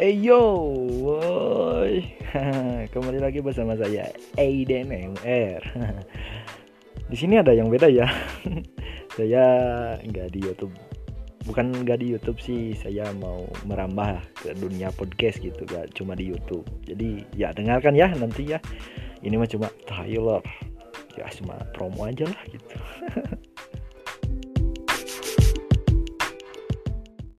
Hey yo, woi. Kembali lagi bersama saya Aiden MR. Di sini ada yang beda ya. saya nggak di YouTube. Bukan nggak di YouTube sih, saya mau merambah ke dunia podcast gitu, gak cuma di YouTube. Jadi ya dengarkan ya nanti ya. Ini mah cuma trailer. Ya cuma promo aja lah gitu.